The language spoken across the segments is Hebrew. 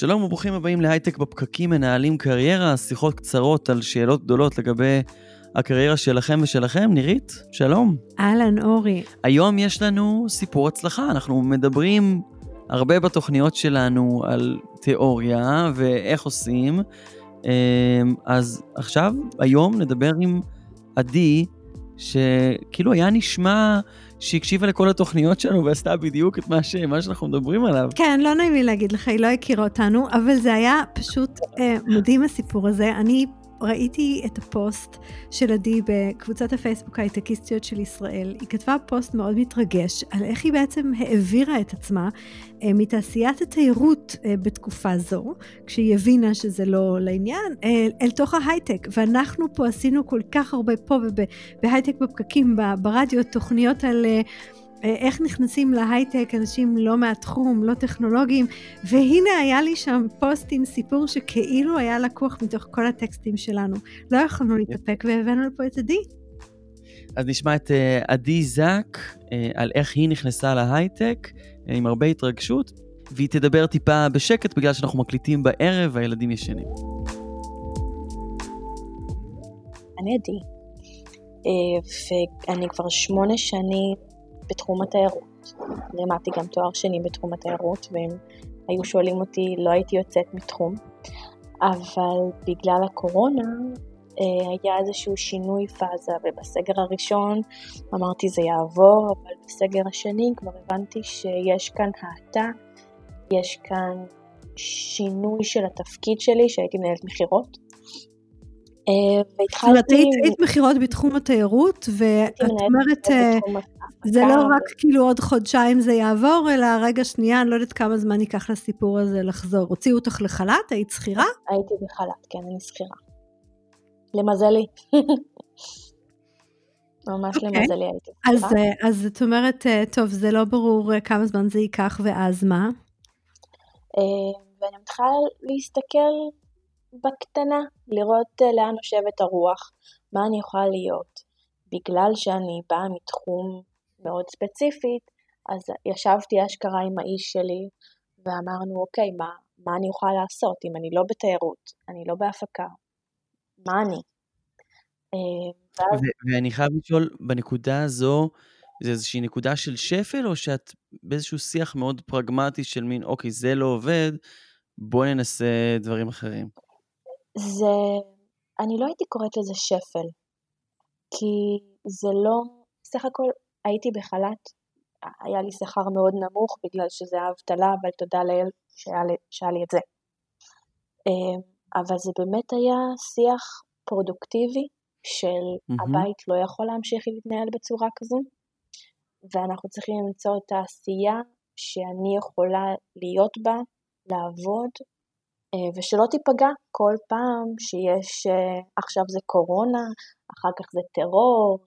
שלום וברוכים הבאים להייטק בפקקים מנהלים קריירה, שיחות קצרות על שאלות גדולות לגבי הקריירה שלכם ושלכם. נירית, שלום. אהלן, אורי. היום יש לנו סיפור הצלחה, אנחנו מדברים הרבה בתוכניות שלנו על תיאוריה ואיך עושים. אמ, אז עכשיו, היום נדבר עם עדי, שכאילו היה נשמע שהקשיבה לכל התוכניות שלנו ועשתה בדיוק את מה, ש... מה שאנחנו מדברים עליו. כן, לא נעים לי להגיד לך, היא לא הכירה אותנו, אבל זה היה פשוט אה, מדהים הסיפור הזה. אני ראיתי את הפוסט של עדי בקבוצת הפייסבוק ההייטקיסטיות של ישראל. היא כתבה פוסט מאוד מתרגש על איך היא בעצם העבירה את עצמה אה, מתעשיית התיירות אה, בתקופה זו, כשהיא הבינה שזה לא לעניין, אל, אל תוך ההייטק. ואנחנו פה עשינו כל כך הרבה פה ובהייטק בפקקים, ברדיו, תוכניות על... אה, איך נכנסים להייטק אנשים לא מהתחום, לא טכנולוגיים, והנה היה לי שם פוסט עם סיפור שכאילו היה לקוח מתוך כל הטקסטים שלנו. לא יכולנו להתאפק והבאנו לפה את עדי. אז נשמע את אה, עדי זק אה, על איך היא נכנסה להייטק עם הרבה התרגשות, והיא תדבר טיפה בשקט בגלל שאנחנו מקליטים בערב והילדים ישנים. אני עדי, ואני כבר שמונה שנים בתחום התיירות. לימדתי גם תואר שני בתחום התיירות, ואם היו שואלים אותי לא הייתי יוצאת מתחום. אבל בגלל הקורונה אה, היה איזשהו שינוי פאזה, ובסגר הראשון אמרתי זה יעבור, אבל בסגר השני כבר הבנתי שיש כאן האטה, יש כאן שינוי של התפקיד שלי, שהייתי מנהלת מכירות. אה, והתחלתי... זאת אומרת, היית מכירות בתחום התיירות, ואת אומרת, אה, זה לא רק כאילו עוד חודשיים זה יעבור, אלא רגע שנייה, אני לא יודעת כמה זמן ייקח לסיפור הזה לחזור. הוציאו אותך לחל"ת? היית שכירה? הייתי בחל"ת, כן, אני שכירה. למזלי. ממש okay. אוקיי. למזלי הייתי אז, שכירה. אז את אומרת, טוב, זה לא ברור כמה זמן זה ייקח, ואז מה? ואני מתחילה להסתכל בקטנה, לראות לאן נושבת הרוח, מה אני יכולה להיות. בגלל שאני באה מתחום מאוד ספציפית, אז ישבתי אשכרה עם האיש שלי ואמרנו, אוקיי, מה, מה אני אוכל לעשות אם אני לא בתיירות, אני לא בהפקה, מה אני? אה, ואני חייב לשאול, בנקודה הזו, זה איזושהי נקודה של שפל, או שאת באיזשהו שיח מאוד פרגמטי של מין, אוקיי, זה לא עובד, בואי ננסה דברים אחרים? זה, אני לא הייתי קוראת לזה שפל, כי זה לא, סך הכל הייתי בחל"ת, היה לי שכר מאוד נמוך בגלל שזה האבטלה, אבל תודה לאל שהיה לי, שהיה לי את זה. אמ, אבל זה באמת היה שיח פרודוקטיבי של mm-hmm. הבית לא יכול להמשיך להתנהל בצורה כזו, ואנחנו צריכים למצוא את העשייה שאני יכולה להיות בה, לעבוד, אה, ושלא תיפגע כל פעם שיש, אה, עכשיו זה קורונה, אחר כך זה טרור,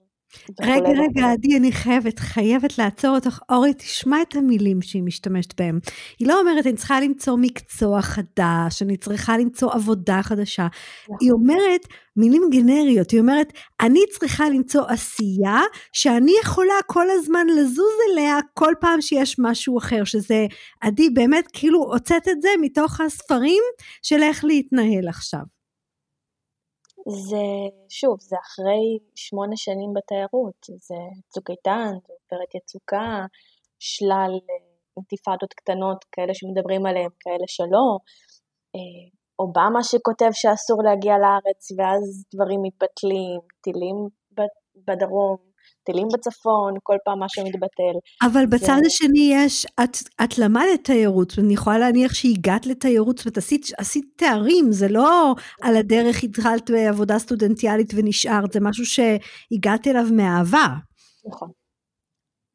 רגע, רגע, עדי, אני חייבת, חייבת לעצור אותך. אורי, תשמע את המילים שהיא משתמשת בהם. היא לא אומרת, אני צריכה למצוא מקצוע חדש, אני צריכה למצוא עבודה חדשה. נכון. היא אומרת מילים גנריות, היא אומרת, אני צריכה למצוא עשייה שאני יכולה כל הזמן לזוז אליה כל פעם שיש משהו אחר, שזה, עדי, באמת, כאילו הוצאת את זה מתוך הספרים של איך להתנהל עכשיו. זה, שוב, זה אחרי שמונה שנים בתיירות, זה צוק איתן, זה עופרת יצוקה, שלל אה, אינתיפאדות קטנות, כאלה שמדברים עליהן, כאלה שלא, אה, אובמה שכותב שאסור להגיע לארץ ואז דברים מתבטלים, טילים בדרום, טילים בצפון, כל פעם משהו מתבטל. אבל בצד זה... השני יש, את, את למדת תיירות, ואני יכולה להניח שהגעת לתיירות, זאת אומרת, עשית, עשית תארים, זה לא על הדרך התחלת בעבודה סטודנטיאלית ונשארת, זה משהו שהגעת אליו מאהבה. נכון.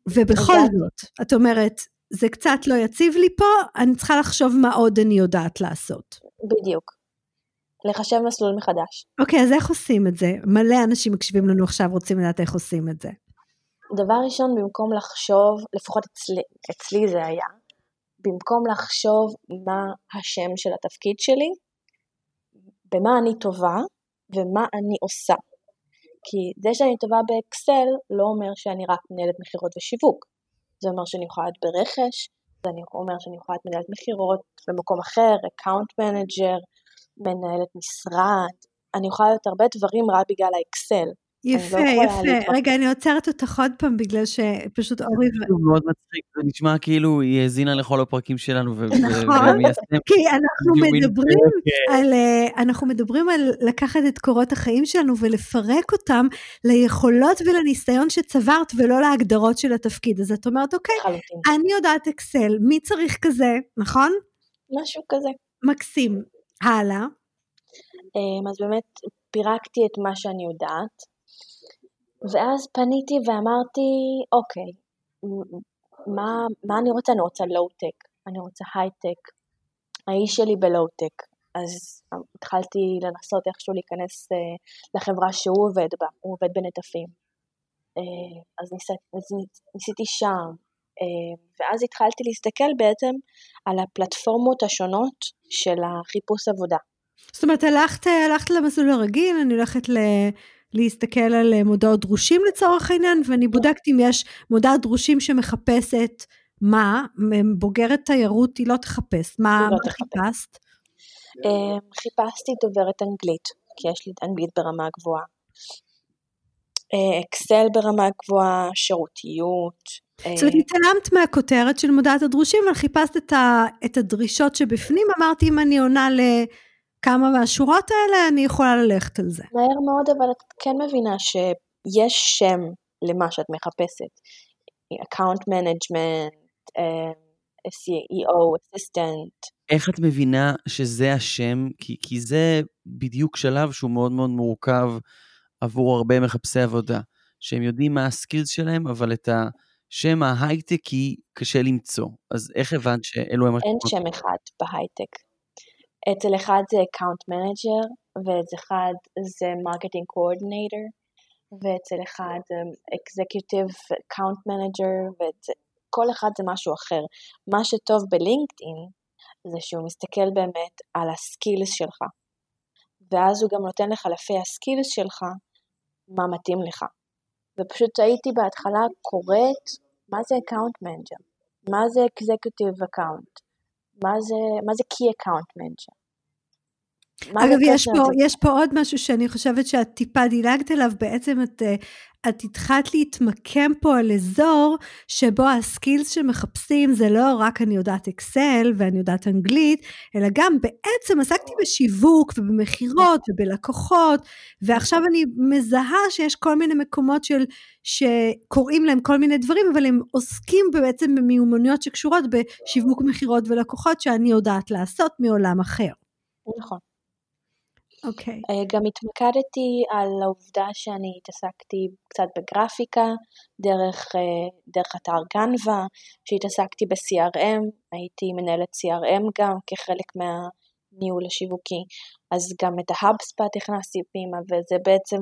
ובכל זאת, את אומרת, זה קצת לא יציב לי פה, אני צריכה לחשוב מה עוד אני יודעת לעשות. בדיוק. לחשב מסלול מחדש. אוקיי, okay, אז איך עושים את זה? מלא אנשים מקשיבים לנו עכשיו רוצים לדעת איך עושים את זה. דבר ראשון, במקום לחשוב, לפחות אצלי, אצלי זה היה, במקום לחשוב מה השם של התפקיד שלי, במה אני טובה ומה אני עושה. כי זה שאני טובה באקסל לא אומר שאני רק מנהלת מכירות ושיווק. זה אומר שאני יכולה להיות ברכש, זה אומר שאני יכולה להיות מנהלת מכירות במקום אחר, account manager, מנהלת משרד, אני יכולה להיות הרבה דברים רק בגלל האקסל. יפה, לא יפה. רגע, אני עוצרת אותך עוד פעם, בגלל שפשוט אורי... זה מאוד מצחיק, זה נשמע כאילו היא האזינה לכל הפרקים שלנו. נכון, כי אנחנו מדברים על, אה, אנחנו מדברים על לקחת את קורות החיים שלנו ולפרק אותם ליכולות ולניסיון שצברת ולא להגדרות של התפקיד. אז את אומרת, אוקיי, אני יודעת אקסל, מי צריך כזה, נכון? משהו כזה. מקסים. הלאה. אמ, אז באמת פירקתי את מה שאני יודעת. ואז פניתי ואמרתי, אוקיי, מה, מה אני רוצה? אני רוצה לואו-טק, אני רוצה הייטק. האיש שלי בלואו-טק. אז התחלתי לנסות איכשהו להיכנס uh, לחברה שהוא עובד בה, הוא עובד בנטפים. Uh, אז, ניס, אז ניסיתי שם, ואז התחלתי להסתכל בעצם על הפלטפורמות השונות של החיפוש עבודה. זאת אומרת, הלכת, הלכת למסלול הרגיל, אני הולכת ל... להסתכל על מודעות דרושים לצורך העניין, ואני כן. בודקת אם יש מודעת דרושים שמחפשת מה, בוגרת תיירות היא לא תחפש, מה, לא מה חיפשת? אמ, חיפשתי דוברת אנגלית, כי יש לי אנגלית ברמה גבוהה. אה, אקסל ברמה גבוהה, שירותיות. אה, זאת אומרת, התעלמת מהכותרת של מודעת הדרושים, אבל חיפשת את הדרישות שבפנים, אמרתי אם אני עונה ל... כמה מהשורות האלה אני יכולה ללכת על זה. מהר מאוד, אבל את כן מבינה שיש שם למה שאת מחפשת. account management, SEO, assistant. איך את מבינה שזה השם? כי, כי זה בדיוק שלב שהוא מאוד מאוד מורכב עבור הרבה מחפשי עבודה, שהם יודעים מה ה skills שלהם, אבל את השם ההייטקי קשה למצוא. אז איך הבנת שאלו הם... אין שם אחד בהייטק. אצל אחד זה account manager, ואצל אחד זה marketing coordinator, ואצל אחד זה executive account manager, וכל אחד זה משהו אחר. מה שטוב בלינקדאין זה שהוא מסתכל באמת על ה skills שלך, ואז הוא גם נותן לך לפי ה skills שלך מה מתאים לך. ופשוט הייתי בהתחלה קוראת מה זה account manager, מה זה executive account, מה זה, מה זה Key Account Manager. אגב, יש פה, יש פה עוד משהו שאני חושבת שאת טיפה דילגת עליו, בעצם את, אה, את התחלת להתמקם פה על אזור שבו הסקילס שמחפשים זה לא רק אני יודעת אקסל ואני יודעת אנגלית, אלא גם בעצם עסקתי בשיווק ובמכירות ובלקוחות, ועכשיו אני מזהה שיש כל מיני מקומות של, שקוראים להם כל מיני דברים, אבל הם עוסקים בעצם במיומנויות שקשורות בשיווק מכירות ולקוחות שאני יודעת לעשות מעולם אחר. נכון. אוקיי. Okay. אה, גם התמקדתי על העובדה שאני התעסקתי קצת בגרפיקה, דרך, אה, דרך אתר גנבה, שהתעסקתי ב-CRM, הייתי מנהלת CRM גם כחלק מהניהול השיווקי, אז גם את ההאבספאט הכנסתי פנימה, וזה בעצם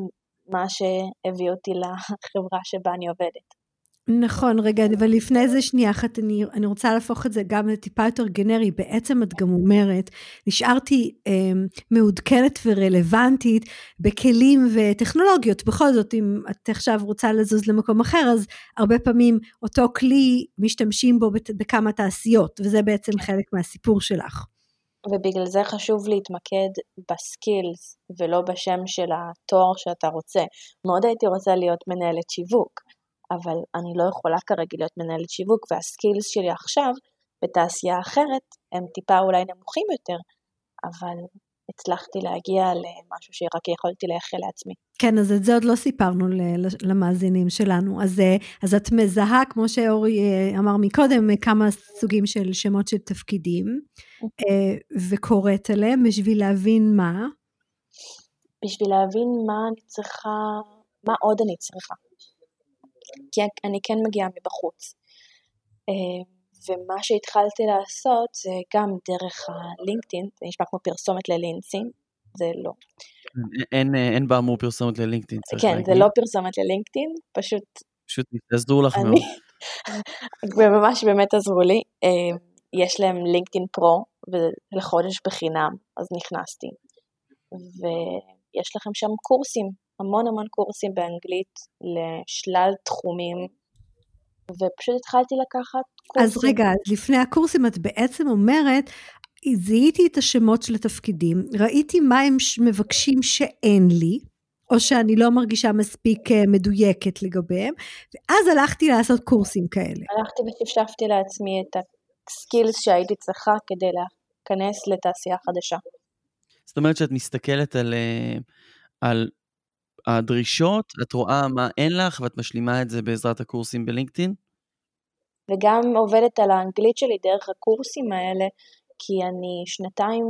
מה שהביא אותי לחברה שבה אני עובדת. נכון, רגע, אבל לפני זה שנייה אחת, אני, אני רוצה להפוך את זה גם לטיפה יותר גנרי. בעצם את גם אומרת, נשארתי אה, מעודכנת ורלוונטית בכלים וטכנולוגיות. בכל זאת, אם את עכשיו רוצה לזוז למקום אחר, אז הרבה פעמים אותו כלי, משתמשים בו בכמה תעשיות, וזה בעצם חלק מהסיפור שלך. ובגלל זה חשוב להתמקד בסקילס ולא בשם של התואר שאתה רוצה. מאוד הייתי רוצה להיות מנהלת שיווק, אבל אני לא יכולה כרגע להיות מנהלת שיווק, והסקילס שלי עכשיו בתעשייה אחרת הם טיפה אולי נמוכים יותר, אבל הצלחתי להגיע למשהו שרק יכולתי לאחל לעצמי. כן, אז את זה עוד לא סיפרנו למאזינים שלנו. אז, אה, אז את מזהה, כמו שאורי אה, אמר מקודם, כמה סוגים של שמות של תפקידים, אוקיי. אה, וקוראת עליהם בשביל להבין מה. בשביל להבין מה אני צריכה, מה עוד אני צריכה. כי אני כן מגיעה מבחוץ. אה, ומה שהתחלתי לעשות זה גם דרך הלינקדאין, זה נשמע כמו פרסומת ללינקדאין, זה לא. אין, אין באמור פרסומת ללינקדאין, כן, להגיד. כן, זה לא פרסומת ללינקדאין, פשוט... פשוט עזרו לך מאוד. וממש באמת עזרו לי. אה, יש להם לינקדאין פרו, ולחודש בחינם, אז נכנסתי. ויש לכם שם קורסים המון המון קורסים באנגלית לשלל תחומים ופשוט התחלתי לקחת קורסים. אז רגע, לפני הקורסים את בעצם אומרת, זיהיתי את השמות של התפקידים, ראיתי מה הם מבקשים שאין לי, או שאני לא מרגישה מספיק אה, מדויקת לגביהם, ואז הלכתי לעשות קורסים כאלה. הלכתי ושפשפתי לעצמי את הסקילס שהייתי צריכה כדי להיכנס לתעשייה חדשה. זאת אומרת שאת מסתכלת על, אה, על הדרישות, את רואה מה אין לך ואת משלימה את זה בעזרת הקורסים בלינקדאין? וגם עובדת על האנגלית שלי דרך הקורסים האלה, כי אני שנתיים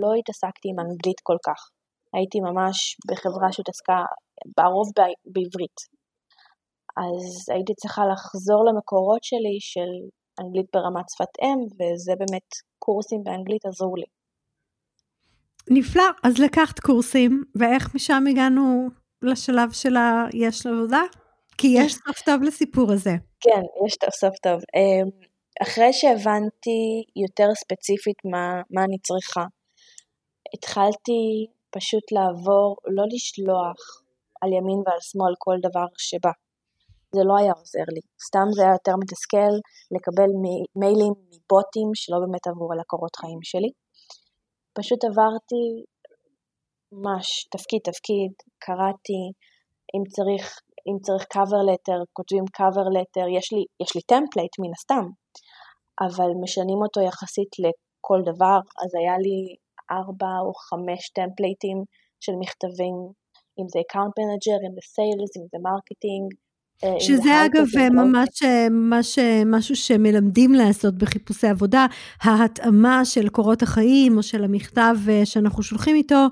לא התעסקתי עם אנגלית כל כך. הייתי ממש בחברה שהתעסקה ברוב בעברית. אז הייתי צריכה לחזור למקורות שלי של אנגלית ברמת שפת אם, וזה באמת קורסים באנגלית עזרו לי. נפלא, אז לקחת קורסים, ואיך משם הגענו לשלב של ה... יש עבודה? כי יש סוף טוב לסיפור הזה. כן, יש סוף טוב. אמ, אחרי שהבנתי יותר ספציפית מה, מה אני צריכה, התחלתי פשוט לעבור, לא לשלוח על ימין ועל שמאל כל דבר שבא. זה לא היה עוזר לי. סתם זה היה יותר מתסכל לקבל מיילים מבוטים שלא באמת עברו על הקורות חיים שלי. פשוט עברתי ממש תפקיד תפקיד, קראתי, אם צריך, אם צריך cover letter, כותבים cover letter, יש לי, יש לי template מן הסתם, אבל משנים אותו יחסית לכל דבר, אז היה לי ארבע או חמש template ים של מכתבים, אם זה account manager, אם זה sales, אם זה marketing, אה, שזה אגב ממש, ממש משהו שמלמדים לעשות בחיפושי עבודה, ההתאמה של קורות החיים או של המכתב אה, שאנחנו שולחים איתו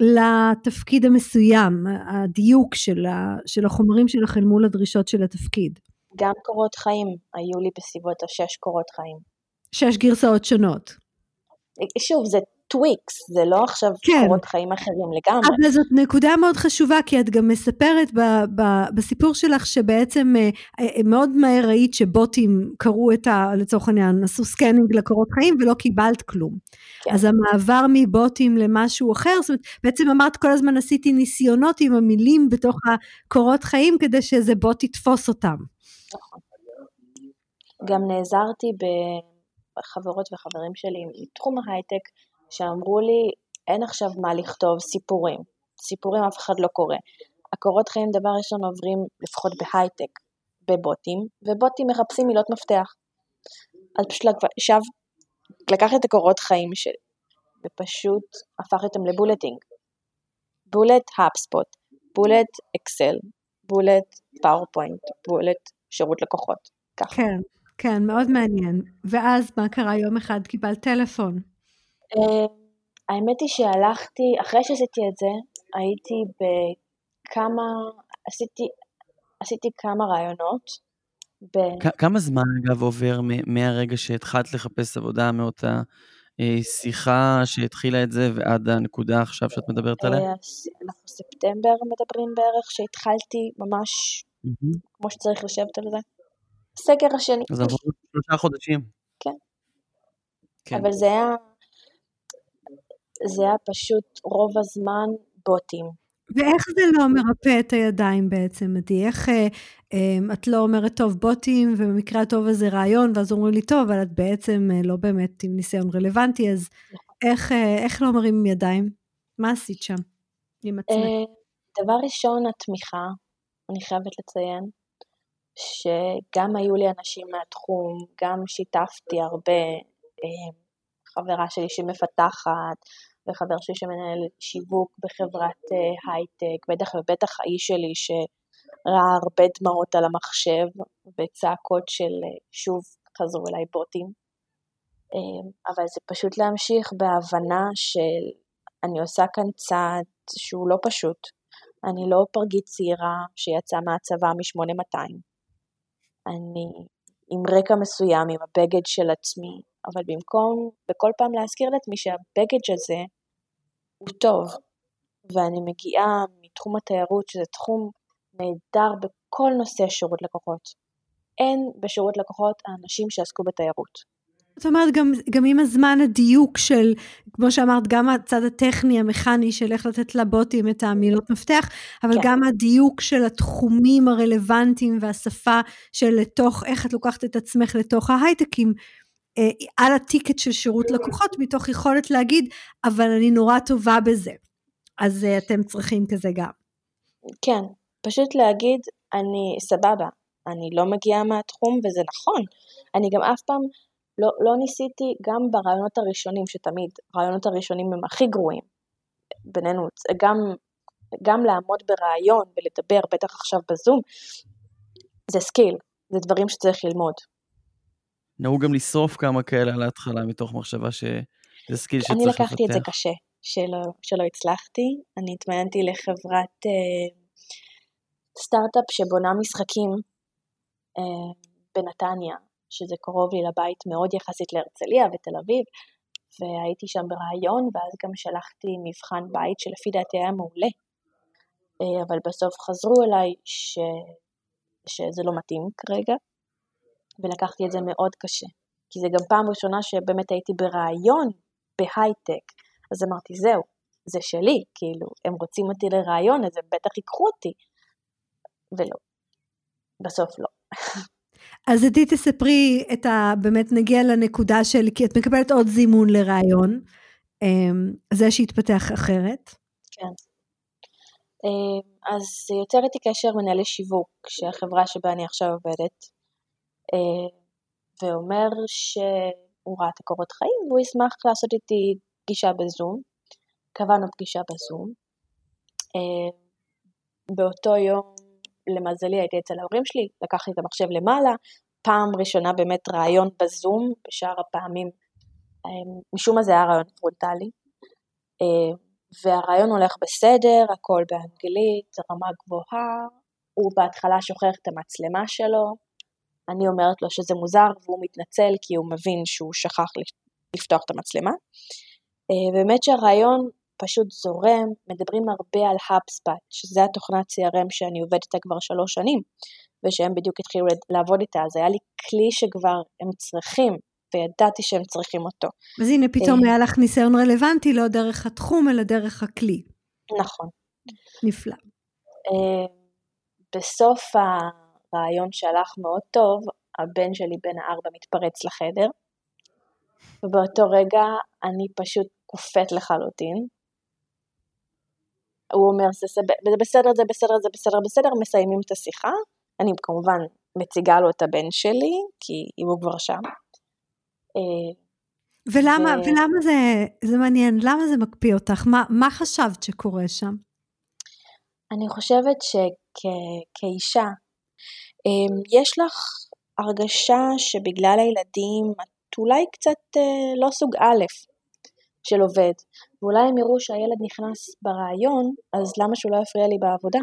לתפקיד המסוים, הדיוק של, ה, של החומרים שלכם מול הדרישות של התפקיד. גם קורות חיים, היו לי בסביבות השש קורות חיים. שש גרסאות שונות. שוב, זה tweaks, זה לא עכשיו כן. קורות חיים אחרים לגמרי. אבל זאת נקודה מאוד חשובה, כי את גם מספרת ב, ב, בסיפור שלך שבעצם אה, אה, מאוד מהר ראית שבוטים קראו את ה... לצורך העניין, עשו scanning לקורות חיים ולא קיבלת כלום. כן. אז המעבר מבוטים למשהו אחר, זאת אומרת, בעצם אמרת כל הזמן עשיתי ניסיונות עם המילים בתוך הקורות חיים כדי שאיזה בוט יתפוס אותם. נכון. גם נעזרתי בחברות וחברים שלי מתחום ההייטק, שאמרו לי, אין עכשיו מה לכתוב סיפורים, סיפורים אף אחד לא קורא. הקורות חיים דבר ראשון עוברים, לפחות בהייטק, בבוטים, ובוטים מחפשים מילות מפתח. אז פשוט עכשיו, לקח את הקורות חיים שלי, ופשוט הפך אותם לבולטינג. בולט האפספוט, בולט אקסל, bullet פאורפוינט, bullet שירות לקוחות. ככה. כן, כן, מאוד מעניין. ואז מה קרה? יום אחד קיבלת טלפון. אה, האמת היא שהלכתי, אחרי שעשיתי את זה, הייתי בכמה, עשיתי, עשיתי כמה ראיונות. ב... כמה זמן אגב עובר מהרגע שהתחלת לחפש עבודה מאותה אה, שיחה שהתחילה את זה ועד הנקודה עכשיו שאת מדברת עליה? אה, אנחנו ספטמבר מדברים בערך, שהתחלתי ממש כמו שצריך לשבת על זה. סגר השני. אז עברו שלושה חודשים. כן. כן. אבל זה היה זה היה פשוט רוב הזמן בוטים. ואיך זה לא מרפא את הידיים בעצם, עדי? איך אה, אה, את לא אומרת, טוב, בוטים, ובמקרה הטוב איזה רעיון, ואז אומרים לי, טוב, אבל את בעצם אה, לא באמת עם ניסיון רלוונטי, אז איך, אה, איך לא מרים ידיים? מה עשית שם עם עצמך? אה, דבר ראשון, התמיכה, אני חייבת לציין, שגם היו לי אנשים מהתחום, גם שיתפתי הרבה, אה, חברה שלי שמפתחת, וחבר שלי שמנהל שיווק בחברת אה, הייטק, בטח ובטח האיש שלי שראה הרבה דמעות על המחשב וצעקות של אה, שוב חזרו אליי בוטים. אה, אבל זה פשוט להמשיך בהבנה של אני עושה כאן צעד שהוא לא פשוט. אני לא פרגית צעירה שיצאה מהצבא מ-8200. אני עם רקע מסוים, עם הבגד של עצמי, אבל במקום בכל פעם להזכיר לעצמי שהבגד הזה הוא טוב, ואני מגיעה מתחום התיירות, שזה תחום נהדר בכל נושא שירות לקוחות. אין בשירות לקוחות האנשים שעסקו בתיירות. זאת אומרת, גם, גם עם הזמן הדיוק של, כמו שאמרת, גם הצד הטכני, המכני של איך לתת לבוטים את המילות מפתח, אבל כן. גם הדיוק של התחומים הרלוונטיים והשפה של לתוך, איך את לוקחת את עצמך לתוך ההייטקים, על הטיקט של שירות לקוחות, מתוך יכולת להגיד, אבל אני נורא טובה בזה. אז אה, אתם צריכים כזה גם. כן, פשוט להגיד, אני סבבה, אני לא מגיעה מהתחום וזה נכון. אני גם אף פעם לא, לא ניסיתי, גם בראיונות הראשונים, שתמיד הראיונות הראשונים הם הכי גרועים, בינינו, גם, גם לעמוד בראיון ולדבר, בטח עכשיו בזום, זה skill, זה דברים שצריך ללמוד. נהוג גם לשרוף כמה כאלה על ההתחלה מתוך מחשבה שזה skill שצריך לפתח. אני לקחתי את זה קשה, שלא, שלא הצלחתי. אני התמיינתי לחברת אה, סטארט-אפ שבונה משחקים אה, בנתניה, שזה קרוב לי לבית מאוד יחסית להרצליה ותל אביב, והייתי שם ברעיון, ואז גם שלחתי מבחן בית שלפי דעתי היה מעולה. אה, אבל בסוף חזרו אליי ש... שזה לא מתאים כרגע, ולקחתי את זה מאוד קשה. כי זה גם פעם ראשונה שבאמת הייתי ברעיון בהייטק, אז אמרתי, זהו, זה שלי, כאילו, הם רוצים אותי לרעיון, אז הם בטח ייקחו אותי. ולא, בסוף לא. אז עדי תספרי את ה... באמת נגיע לנקודה של, כי את מקבלת עוד זימון לרעיון, אמ, זה שהתפתח אחרת. כן. אמ, אז יוצר איתי קשר מנהל שיווק, שהחברה שבה אני עכשיו עובדת, ואומר שהוא ראה את הקורות חיים והוא ישמח לעשות איתי פגישה בזום. קבענו פגישה בזום. באותו יום למזלי הייתי אצל ההורים שלי, לקחתי את המחשב למעלה, פעם ראשונה באמת ראיון בזום, בשאר הפעמים, אמ, משום מה זה היה ראיון פרונטלי, והראיון הולך בסדר, הכל באנגלית, רמה גבוהה, הוא בהתחלה שוכח את המצלמה שלו, אני אומרת לו שזה מוזר והוא מתנצל כי הוא מבין שהוא שכח לפתוח את המצלמה. אמ, באמת שהרעיון פשוט זורם, מדברים הרבה על HubSpot, שזה התוכנת CRM שאני עובדת איתה כבר שלוש שנים, ושהם בדיוק התחילו לעבוד איתה, אז היה לי כלי שכבר הם צריכים, וידעתי שהם צריכים אותו. אז הנה, פתאום אה, היה לך ניסיון רלוונטי, לא דרך התחום, אלא דרך הכלי. נכון. נפלא. אה, בסוף הרעיון שהלך מאוד טוב, הבן שלי בן הארבע מתפרץ לחדר, ובאותו רגע אני פשוט קופאת לחלוטין, הוא אומר, זה, זה בסדר, זה בסדר, זה בסדר, בסדר, מסיימים את השיחה. אני כמובן מציגה לו את הבן שלי, כי הוא כבר שם. אה, ולמה, ו... ולמה זה, זה מעניין, למה זה מקפיא אותך? מה, מה חשבת שקורה שם? אני חושבת שכאישה, יש לך הרגשה שבגלל הילדים את אולי קצת אה, לא סוג א', של עובד, ואולי הם יראו שהילד נכנס ברעיון, אז למה שהוא לא יפריע לי בעבודה?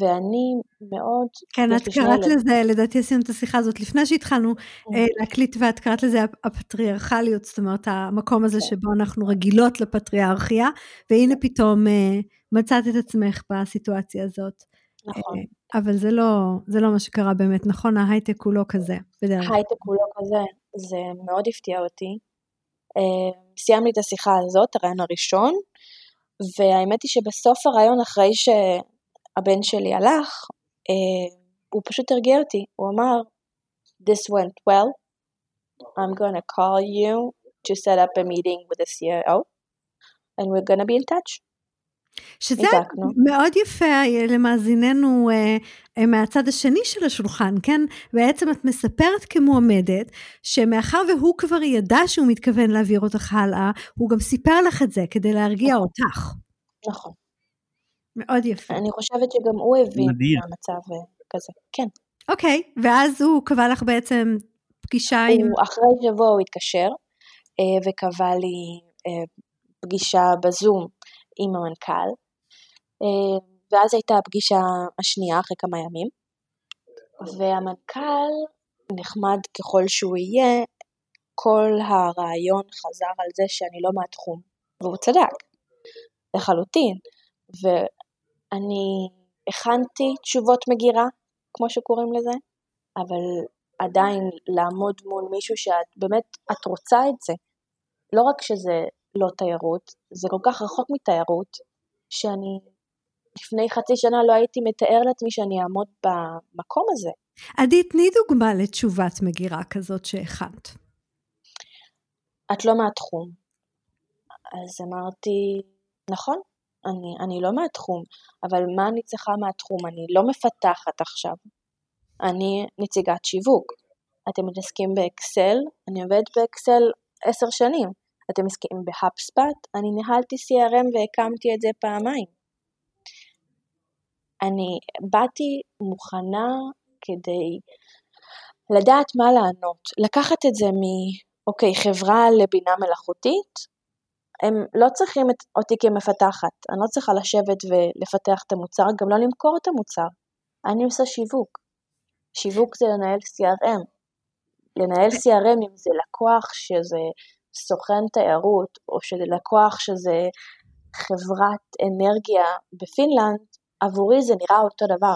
ואני מאוד... כן, את קראת לזה, לדעתי עשינו את השיחה הזאת לפני שהתחלנו כן. אה, להקליט, ואת קראת לזה הפטריארכליות, זאת אומרת, המקום הזה כן. שבו אנחנו רגילות לפטריארכיה, והנה פתאום אה, מצאת את עצמך בסיטואציה הזאת. נכון. אה, אבל זה לא, זה לא מה שקרה באמת, נכון? ההייטק הוא לא כזה, בדרך ההייטק הוא לא כזה, זה מאוד הפתיע אותי. אה, סיימתי את השיחה הזאת, הרעיון הראשון, והאמת היא שבסוף הרעיון, אחרי שהבן שלי הלך, אה, הוא פשוט הרגיע אותי, הוא אמר, This went well, I'm gonna call you to set up a meeting with the CEO, and we're gonna be in touch. שזה התקנו. מאוד יפה למאזיננו אה, אה, מהצד השני של השולחן, כן? בעצם את מספרת כמועמדת, שמאחר והוא כבר ידע שהוא מתכוון להעביר אותך הלאה, הוא גם סיפר לך את זה כדי להרגיע נכון. אותך. נכון. מאוד יפה. אני חושבת שגם הוא הבין מהמצב אה, כזה, כן. אוקיי, ואז הוא קבע לך בעצם פגישה הוא, עם... אחרי שבוע הוא התקשר, וקבע לי פגישה בזום עם המנכ"ל, אה, ואז הייתה הפגישה השנייה אחרי כמה ימים, והמנכ"ל, נחמד ככל שהוא יהיה, כל הרעיון חזר על זה שאני לא מהתחום, והוא צדק, לחלוטין, ואני הכנתי תשובות מגירה, כמו שקוראים לזה, אבל עדיין לעמוד מול מישהו שאת באמת, את רוצה את זה. לא רק שזה לא תיירות, זה כל כך רחוק מתיירות, שאני לפני חצי שנה לא הייתי מתאר לעצמי שאני אעמוד במקום הזה. עדי, תני דוגמה לתשובת מגירה כזאת שהכנת. את לא מהתחום. אז אמרתי, נכון, אני, אני לא מהתחום, אבל מה אני צריכה מהתחום? אני לא מפתחת עכשיו. אני נציגת שיווק. אתם מתעסקים באקסל, אני עובדת באקסל עשר שנים. אתם מתעסקים בהאפספאט, אני ניהלתי CRM והקמתי את זה פעמיים. אני באתי מוכנה כדי לדעת מה לענות, לקחת את זה מ... אוקיי, חברה לבינה מלאכותית, הם לא צריכים את, אותי כמפתחת, אני לא צריכה לשבת ולפתח את המוצר, גם לא למכור את המוצר. אני עושה שיווק. שיווק זה לנהל CRM. לנהל CRM אם זה לקוח שזה סוכן תיירות, או שזה לקוח שזה חברת אנרגיה בפינלנד, עבורי זה נראה אותו דבר.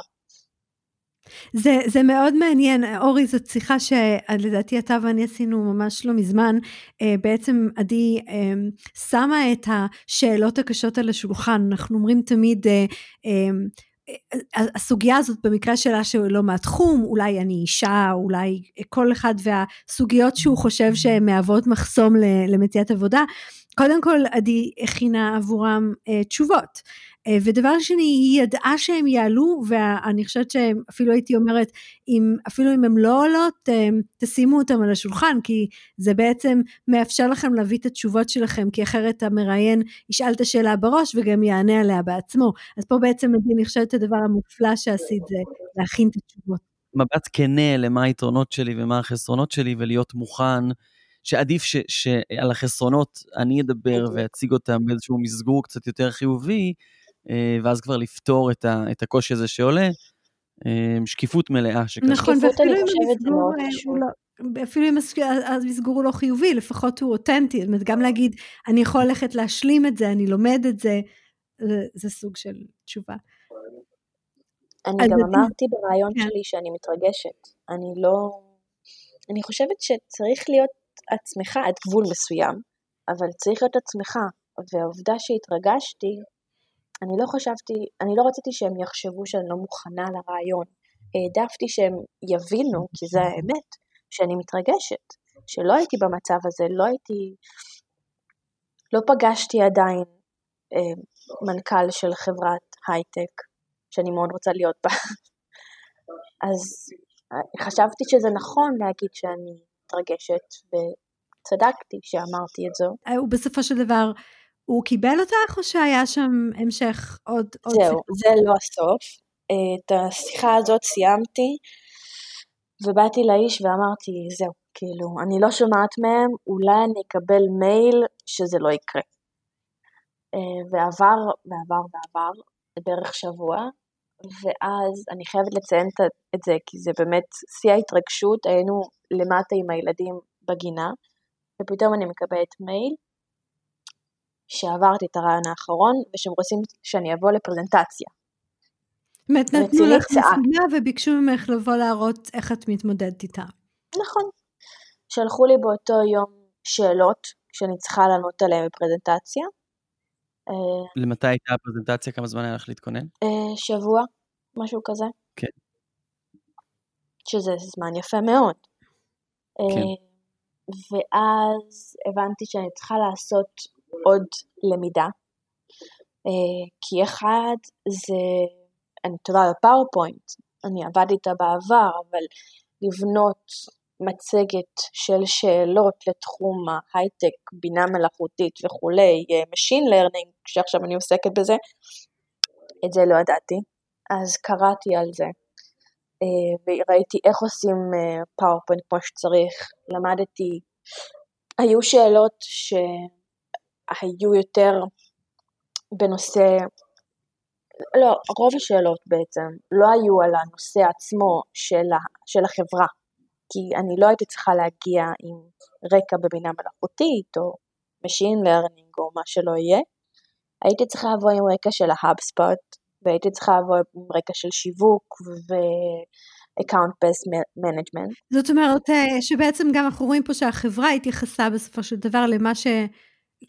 זה, זה מאוד מעניין, אורי, זאת שיחה שלדעתי אתה ואני עשינו ממש לא מזמן. אה, בעצם עדי אה, שמה את השאלות הקשות על השולחן, אנחנו אומרים תמיד, אה, הסוגיה הזאת במקרה שלה שלא מהתחום, אולי אני אישה, אולי כל אחד והסוגיות שהוא חושב שהן מהוות מחסום למציאת עבודה, קודם כל עדי הכינה עבורם תשובות. אה, ודבר שני, היא ידעה שהם יעלו, ואני חושבת שאפילו הייתי אומרת, אם, אפילו אם הם לא עולות, תשימו אותם על השולחן, כי זה בעצם מאפשר לכם להביא את התשובות שלכם, כי אחרת המראיין ישאל את השאלה בראש וגם יענה עליה בעצמו. אז פה בעצם, אני חושבת, הדבר המופלא שעשית זה להכין את התשובות. מבט כנה למה היתרונות שלי ומה החסרונות שלי, ולהיות מוכן. שעדיף ש, שעל החסרונות אני אדבר. ואציג אותם באיזשהו מסגור קצת יותר חיובי, ואז כבר לפתור את, ה, את הקושי הזה שעולה. אה, שקיפות מלאה שקשה. נכון, ואפילו אם המסגור הוא לא... אפילו אם המסגור הוא לא חיובי, לפחות הוא אותנטי, זאת אומרת, גם להגיד, אני יכול ללכת להשלים את זה, אני לומד את זה, זה, זה סוג של תשובה. אני גם אמרתי ברעיון כן. שלי שאני מתרגשת. אני לא... אני חושבת שצריך להיות עצמך עד גבול מסוים, אבל צריך להיות עצמך. והעובדה שהתרגשתי, אני לא חשבתי, אני לא רציתי שהם יחשבו שאני לא מוכנה לרעיון. העדפתי שהם יבינו, כי זה האמת, שאני מתרגשת. שלא הייתי במצב הזה, לא הייתי, לא פגשתי עדיין אה, מנכ"ל של חברת הייטק, שאני מאוד רוצה להיות בה. אז אה, חשבתי שזה נכון להגיד שאני מתרגשת, וצדקתי שאמרתי את זו. ובסופו של דבר, הוא קיבל אותך או שהיה שם המשך עוד... עוד זהו, סיפור? זה לא הסוף. את השיחה הזאת סיימתי, ובאתי לאיש ואמרתי, זהו, כאילו, אני לא שומעת מהם, אולי אני אקבל מייל שזה לא יקרה. אה, ועבר, ועבר, ועבר, בערך שבוע, ואז אני חייבת לציין את זה, כי זה באמת שיא ההתרגשות, היינו למטה עם הילדים בגינה, ופתאום אני מקבלת מייל, שעברתי את הרעיון האחרון ושהם רוצים שאני אבוא לפרזנטציה. באמת נתנו לך משימה וביקשו ממך לבוא להראות איך את מתמודדת איתה. נכון. שלחו לי באותו יום שאלות שאני צריכה לענות עליהן בפרזנטציה. אה, למתי הייתה הפרזנטציה? כמה זמן היה לך להתכונן? אה, שבוע, משהו כזה. כן. שזה זמן יפה מאוד. כן. אה, ואז הבנתי שאני צריכה לעשות עוד למידה. אה, כי אחד זה, אני טובה בפאורפוינט, אני עבדתי איתה בעבר, אבל לבנות מצגת של שאלות לתחום ההייטק, בינה מלאכותית וכולי, אה, Machine Learning, שעכשיו אני עוסקת בזה, את זה לא ידעתי, אז קראתי על זה, אה, וראיתי איך עושים פאורפוינט כמו שצריך, למדתי, היו שאלות ש... היו יותר בנושא, לא, רוב השאלות בעצם לא היו על הנושא עצמו של, ה, של החברה, כי אני לא הייתי צריכה להגיע עם רקע בבינה מלאכותית או Machine Learning או מה שלא יהיה, הייתי צריכה לבוא עם רקע של ההאבספוט והייתי צריכה לבוא עם רקע של שיווק ו... account-based management. זאת אומרת אה, שבעצם גם אנחנו רואים פה שהחברה התייחסה בסופו של דבר למה ש...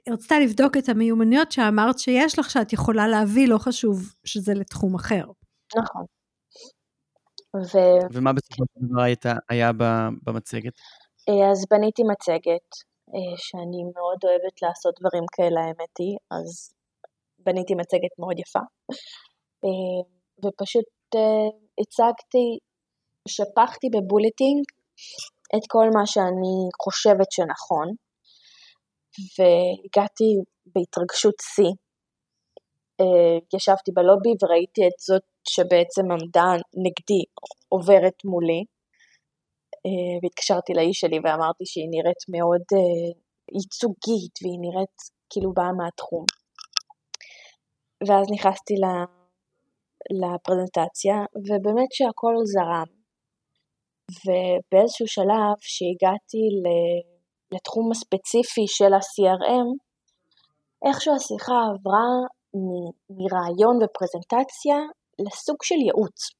רצתה לבדוק את המיומנויות שאמרת שיש לך שאת יכולה להביא, לא חשוב שזה לתחום אחר. נכון. ו... ומה בסופו של דבר היה במצגת? אה, אז בניתי מצגת, אה, שאני מאוד אוהבת לעשות דברים כאלה, האמת היא, אז בניתי מצגת מאוד יפה, אה, ופשוט הצגתי, שפכתי בבולטינג את כל מה שאני חושבת שנכון, והגעתי בהתרגשות שיא. ישבתי בלובי וראיתי את זאת שבעצם עמדה נגדי עוברת מולי, אה, והתקשרתי לאיש שלי ואמרתי שהיא נראית מאוד אה, ייצוגית והיא נראית כאילו באה מהתחום. ואז נכנסתי לפרזנטציה ובאמת שהכל זרם. ובאיזשהו שלב שהגעתי לתחום הספציפי של ה-CRM, איכשהו השיחה עברה מרעיון ופרזנטציה לסוג של ייעוץ.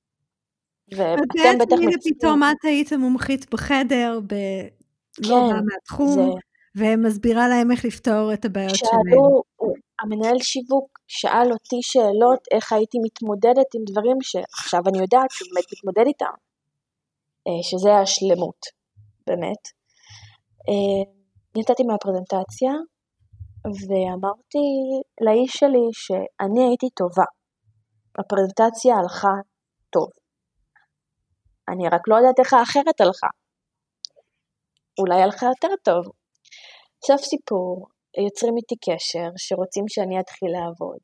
ואתם בטח... הנה פתאום את היית המומחית בחדר, ב... לא כן, לא מהתחום, זה... ומסבירה להם איך לפתור את הבעיות שאלו, שלהם. המנהל שיווק שאל אותי שאלות איך הייתי מתמודדת עם דברים שעכשיו אני יודעת שהוא באמת מתמודד איתם, אה, שזה השלמות, באמת. אה, יצאתי מהפרזנטציה ואמרתי לאיש שלי שאני הייתי טובה. הפרזנטציה הלכה טוב. אני רק לא יודעת איך האחרת הלכה. אולי הלכה יותר טוב. סוף סיפור, יוצרים איתי קשר שרוצים שאני אתחיל לעבוד.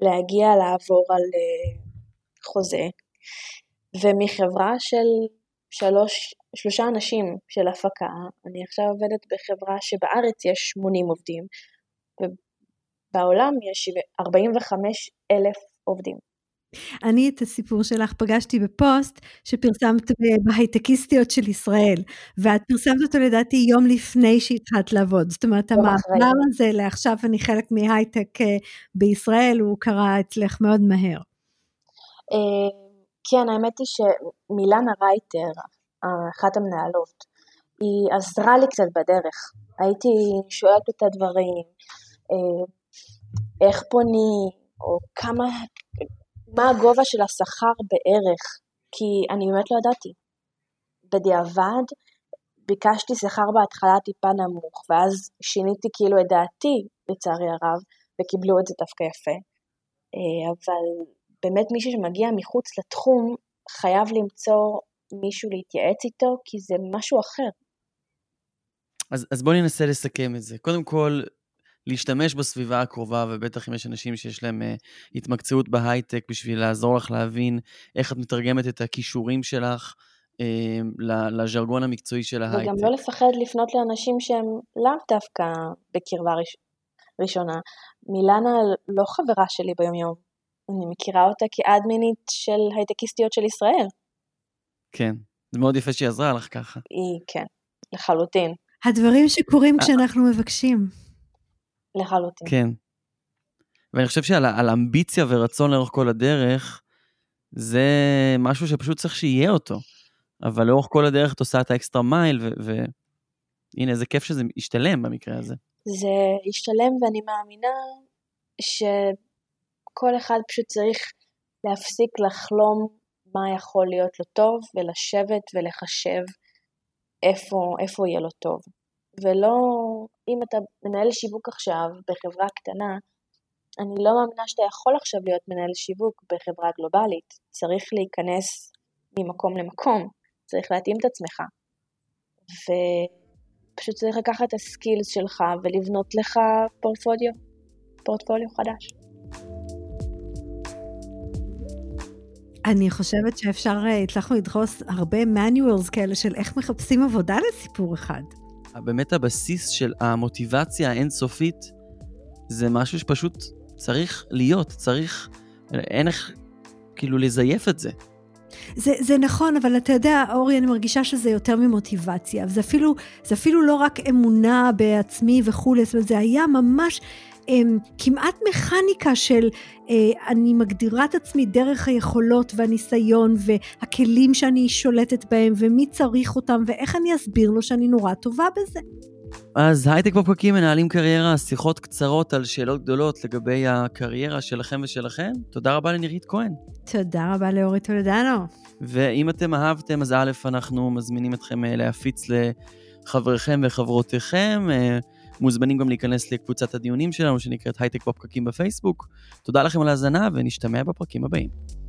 להגיע לעבור על uh, חוזה, ומחברה של שלוש, שלושה אנשים של הפקה, אני עכשיו עובדת בחברה שבארץ יש 80 עובדים, ובעולם יש 45 אלף עובדים. אני את הסיפור שלך פגשתי בפוסט שפרסמת בהייטקיסטיות של ישראל, ואת פרסמת אותו לדעתי יום לפני שהתחלת לעבוד. זאת אומרת, המעבר הזה לעכשיו אני חלק מהייטק אה, בישראל, הוא קרה אצלך מאוד מהר. כן, האמת היא שמילנה רייטר, אחת המנהלות, היא עזרה לי קצת בדרך. הייתי שואלת את הדברים, אה, איך פונים, או כמה, מה הגובה של השכר בערך, כי אני באמת לא ידעתי. בדיעבד ביקשתי שכר בהתחלה טיפה נמוך, ואז שיניתי כאילו את דעתי, לצערי הרב, וקיבלו את זה דווקא יפה. אה, אבל באמת מישהו שמגיע מחוץ לתחום חייב למצוא מישהו להתייעץ איתו, כי זה משהו אחר. אז, אז בואו ננסה לסכם את זה. קודם כל, להשתמש בסביבה הקרובה, ובטח אם יש אנשים שיש להם uh, התמקצעות בהייטק בשביל לעזור לך להבין איך את מתרגמת את הכישורים שלך uh, לז'רגון המקצועי של ההייטק. וגם לא לפחד לפנות לאנשים שהם לאו דווקא בקרבה ראש... ראשונה. מילנה לא חברה שלי ביומיום, אני מכירה אותה כאדמינית של הייטקיסטיות של ישראל. כן, זה מאוד יפה שהיא עזרה לך ככה. היא, כן, לחלוטין. הדברים שקורים כשאנחנו מבקשים. לחלוטין. כן. ואני חושב שעל אמביציה ורצון לאורך כל הדרך, זה משהו שפשוט צריך שיהיה אותו. אבל לאורך כל הדרך את עושה את האקסטרה מייל, והנה, איזה כיף שזה ישתלם במקרה הזה. זה ישתלם, ואני מאמינה שכל אחד פשוט צריך להפסיק לחלום מה יכול להיות לו טוב, ולשבת ולחשב איפה, איפה יהיה לו טוב. ולא, אם אתה מנהל שיווק עכשיו בחברה קטנה, אני לא מאמינה שאתה יכול עכשיו להיות מנהל שיווק בחברה גלובלית. צריך להיכנס ממקום למקום, צריך להתאים את עצמך. ופשוט צריך לקחת את הסקילס שלך ולבנות לך פורטפוליו, פורטפוליו חדש. אני חושבת שאפשר, אה, הצלחנו לדרוס הרבה manuals כאלה של איך מחפשים עבודה לסיפור אחד. באמת הבסיס של המוטיבציה האינסופית זה משהו שפשוט צריך להיות, צריך, אין איך כאילו לזייף את זה. זה, זה נכון, אבל אתה יודע, אורי, אני מרגישה שזה יותר ממוטיבציה. זה אפילו, זה אפילו לא רק אמונה בעצמי וכולי, זאת אומרת, זה היה ממש כמעט מכניקה של אה, אני מגדירה את עצמי דרך היכולות והניסיון והכלים שאני שולטת בהם ומי צריך אותם ואיך אני אסביר לו שאני נורא טובה בזה. אז הייטק בפקקים מנהלים קריירה, שיחות קצרות על שאלות גדולות לגבי הקריירה שלכם ושלכם. תודה רבה לנירית כהן. תודה רבה לאורי טולדנו. ואם אתם אהבתם, אז א', אנחנו מזמינים אתכם אה, להפיץ לחבריכם וחברותיכם. מוזמנים גם להיכנס לקבוצת הדיונים שלנו שנקראת הייטק בפקקים בפייסבוק. תודה לכם על ההאזנה ונשתמע בפרקים הבאים.